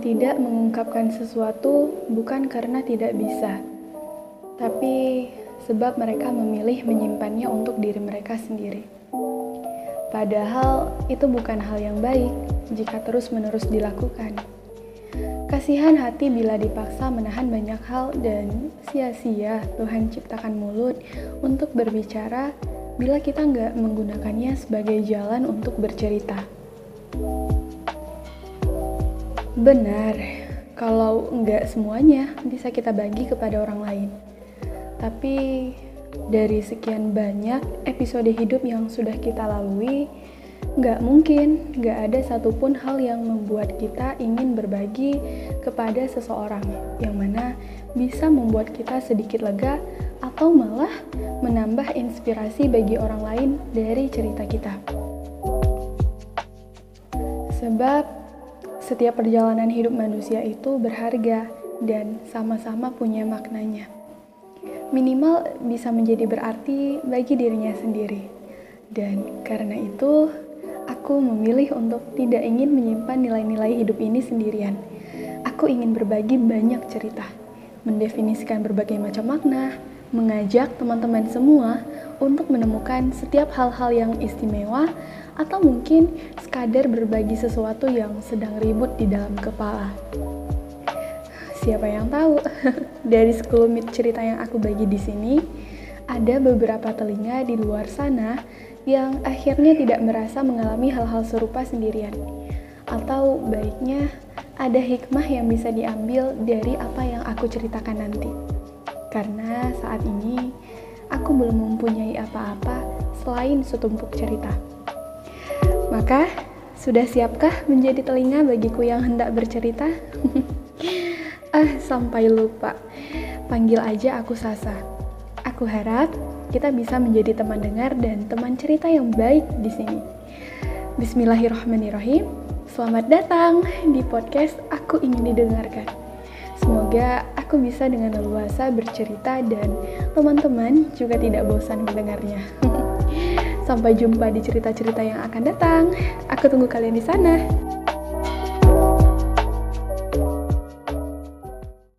tidak mengungkapkan sesuatu bukan karena tidak bisa, tapi sebab mereka memilih menyimpannya untuk diri mereka sendiri. Padahal itu bukan hal yang baik jika terus-menerus dilakukan. Kasihan hati bila dipaksa menahan banyak hal dan sia-sia Tuhan ciptakan mulut untuk berbicara bila kita nggak menggunakannya sebagai jalan untuk bercerita. Benar, kalau nggak semuanya bisa kita bagi kepada orang lain. Tapi dari sekian banyak episode hidup yang sudah kita lalui, nggak mungkin nggak ada satupun hal yang membuat kita ingin berbagi kepada seseorang, yang mana bisa membuat kita sedikit lega atau malah menambah inspirasi bagi orang lain dari cerita kita. Sebab setiap perjalanan hidup manusia itu berharga dan sama-sama punya maknanya. Minimal bisa menjadi berarti bagi dirinya sendiri. Dan karena itu, aku memilih untuk tidak ingin menyimpan nilai-nilai hidup ini sendirian. Aku ingin berbagi banyak cerita, mendefinisikan berbagai macam makna, mengajak teman-teman semua untuk menemukan setiap hal-hal yang istimewa atau mungkin sekadar berbagi sesuatu yang sedang ribut di dalam kepala. Siapa yang tahu? Dari sekelumit cerita yang aku bagi di sini, ada beberapa telinga di luar sana yang akhirnya tidak merasa mengalami hal-hal serupa sendirian. Atau baiknya, ada hikmah yang bisa diambil dari apa yang aku ceritakan nanti. Karena saat ini, aku belum mempunyai apa-apa selain setumpuk cerita. Maka, sudah siapkah menjadi telinga bagiku yang hendak bercerita? ah, sampai lupa. Panggil aja aku Sasa. Aku harap kita bisa menjadi teman dengar dan teman cerita yang baik di sini. Bismillahirrahmanirrahim. Selamat datang di podcast Aku Ingin Didengarkan. Semoga aku bisa dengan leluasa bercerita dan teman-teman juga tidak bosan mendengarnya. Sampai jumpa di cerita-cerita yang akan datang. Aku tunggu kalian di sana.